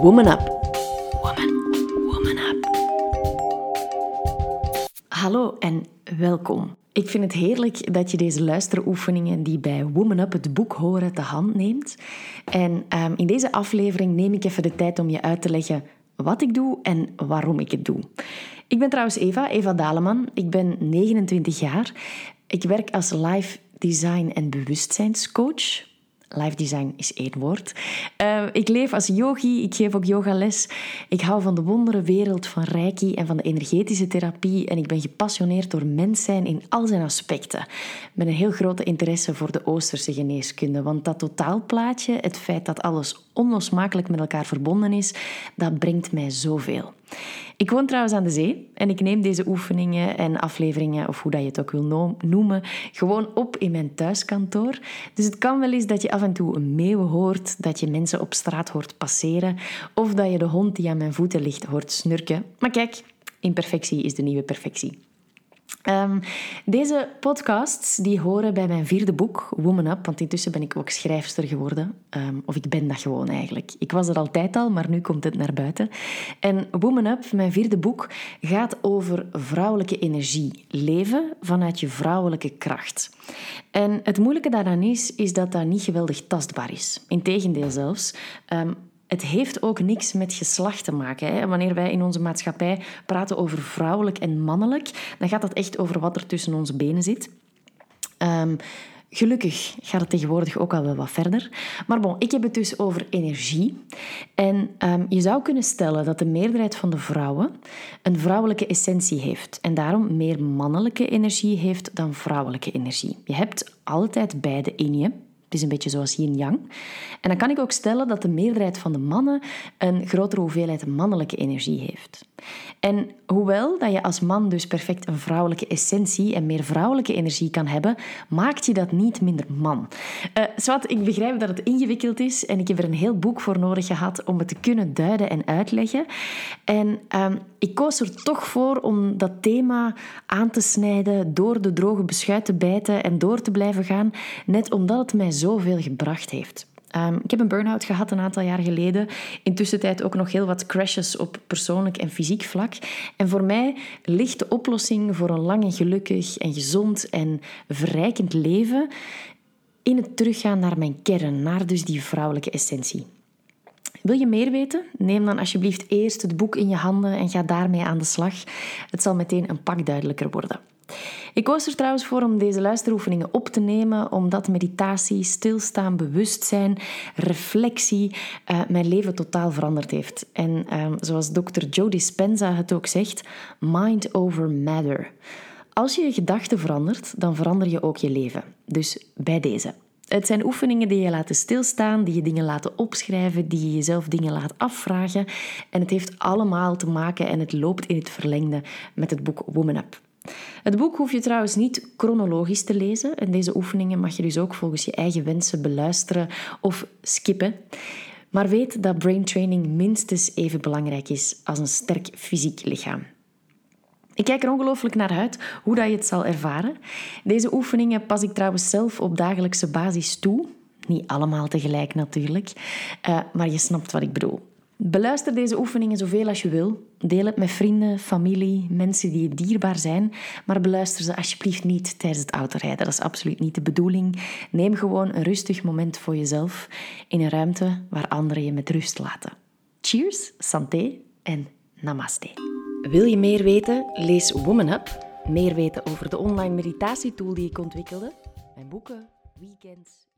Woman Up. Woman, woman up. Hallo en welkom. Ik vind het heerlijk dat je deze luisteroefeningen die bij Woman Up het boek horen te hand neemt. En um, in deze aflevering neem ik even de tijd om je uit te leggen wat ik doe en waarom ik het doe. Ik ben trouwens Eva, Eva Daleman. Ik ben 29 jaar. Ik werk als live design en bewustzijnscoach. Life design is één woord. Uh, ik leef als yogi, ik geef ook yogales. Ik hou van de wondere wereld van reiki en van de energetische therapie. En ik ben gepassioneerd door mens zijn in al zijn aspecten. Met een heel grote interesse voor de Oosterse geneeskunde. Want dat totaalplaatje, het feit dat alles onlosmakelijk met elkaar verbonden is, dat brengt mij zoveel. Ik woon trouwens aan de zee en ik neem deze oefeningen en afleveringen, of hoe dat je het ook wil noemen, gewoon op in mijn thuiskantoor. Dus het kan wel eens dat je af en toe een meeuw hoort, dat je mensen op straat hoort passeren, of dat je de hond die aan mijn voeten ligt hoort snurken. Maar kijk, imperfectie is de nieuwe perfectie. Um, deze podcasts die horen bij mijn vierde boek, Woman Up, want intussen ben ik ook schrijfster geworden. Um, of ik ben dat gewoon eigenlijk. Ik was er altijd al, maar nu komt het naar buiten. En Woman Up, mijn vierde boek, gaat over vrouwelijke energie. Leven vanuit je vrouwelijke kracht. En het moeilijke daaraan is, is dat dat niet geweldig tastbaar is. Integendeel zelfs. Um, het heeft ook niks met geslacht te maken. Hè. Wanneer wij in onze maatschappij praten over vrouwelijk en mannelijk, dan gaat dat echt over wat er tussen onze benen zit. Um, Gelukkig gaat het tegenwoordig ook al wel wat verder. Maar bon, ik heb het dus over energie. En um, je zou kunnen stellen dat de meerderheid van de vrouwen een vrouwelijke essentie heeft. En daarom meer mannelijke energie heeft dan vrouwelijke energie. Je hebt altijd beide in je. Het is een beetje zoals yin-yang. En dan kan ik ook stellen dat de meerderheid van de mannen een grotere hoeveelheid mannelijke energie heeft. En hoewel dat je als man dus perfect een vrouwelijke essentie en meer vrouwelijke energie kan hebben, maakt je dat niet minder man. Uh, Swat, ik begrijp dat het ingewikkeld is en ik heb er een heel boek voor nodig gehad om het te kunnen duiden en uitleggen. En uh, ik koos er toch voor om dat thema aan te snijden, door de droge beschuit te bijten en door te blijven gaan, net omdat het mij zoveel gebracht heeft. Um, ik heb een burn-out gehad een aantal jaar geleden. Intussen tijd ook nog heel wat crashes op persoonlijk en fysiek vlak. En voor mij ligt de oplossing voor een lang en gelukkig en gezond en verrijkend leven in het teruggaan naar mijn kern, naar dus die vrouwelijke essentie. Wil je meer weten? Neem dan alsjeblieft eerst het boek in je handen en ga daarmee aan de slag. Het zal meteen een pak duidelijker worden. Ik koos er trouwens voor om deze luisteroefeningen op te nemen, omdat meditatie, stilstaan, bewustzijn, reflectie uh, mijn leven totaal veranderd heeft. En uh, zoals dokter Joe Dispenza het ook zegt, mind over matter. Als je je gedachten verandert, dan verander je ook je leven. Dus bij deze. Het zijn oefeningen die je laten stilstaan, die je dingen laten opschrijven, die je jezelf dingen laat afvragen. En het heeft allemaal te maken en het loopt in het verlengde met het boek Woman Up. Het boek hoef je trouwens niet chronologisch te lezen en deze oefeningen mag je dus ook volgens je eigen wensen beluisteren of skippen. Maar weet dat brain training minstens even belangrijk is als een sterk fysiek lichaam. Ik kijk er ongelooflijk naar uit hoe dat je het zal ervaren. Deze oefeningen pas ik trouwens zelf op dagelijkse basis toe. Niet allemaal tegelijk natuurlijk, uh, maar je snapt wat ik bedoel. Beluister deze oefeningen zoveel als je wil. Deel het met vrienden, familie, mensen die je dierbaar zijn. Maar beluister ze alsjeblieft niet tijdens het autorijden. Dat is absoluut niet de bedoeling. Neem gewoon een rustig moment voor jezelf in een ruimte waar anderen je met rust laten. Cheers, santé en namaste. Wil je meer weten? Lees Woman Up. Meer weten over de online meditatietool die ik ontwikkelde. Mijn boeken, weekends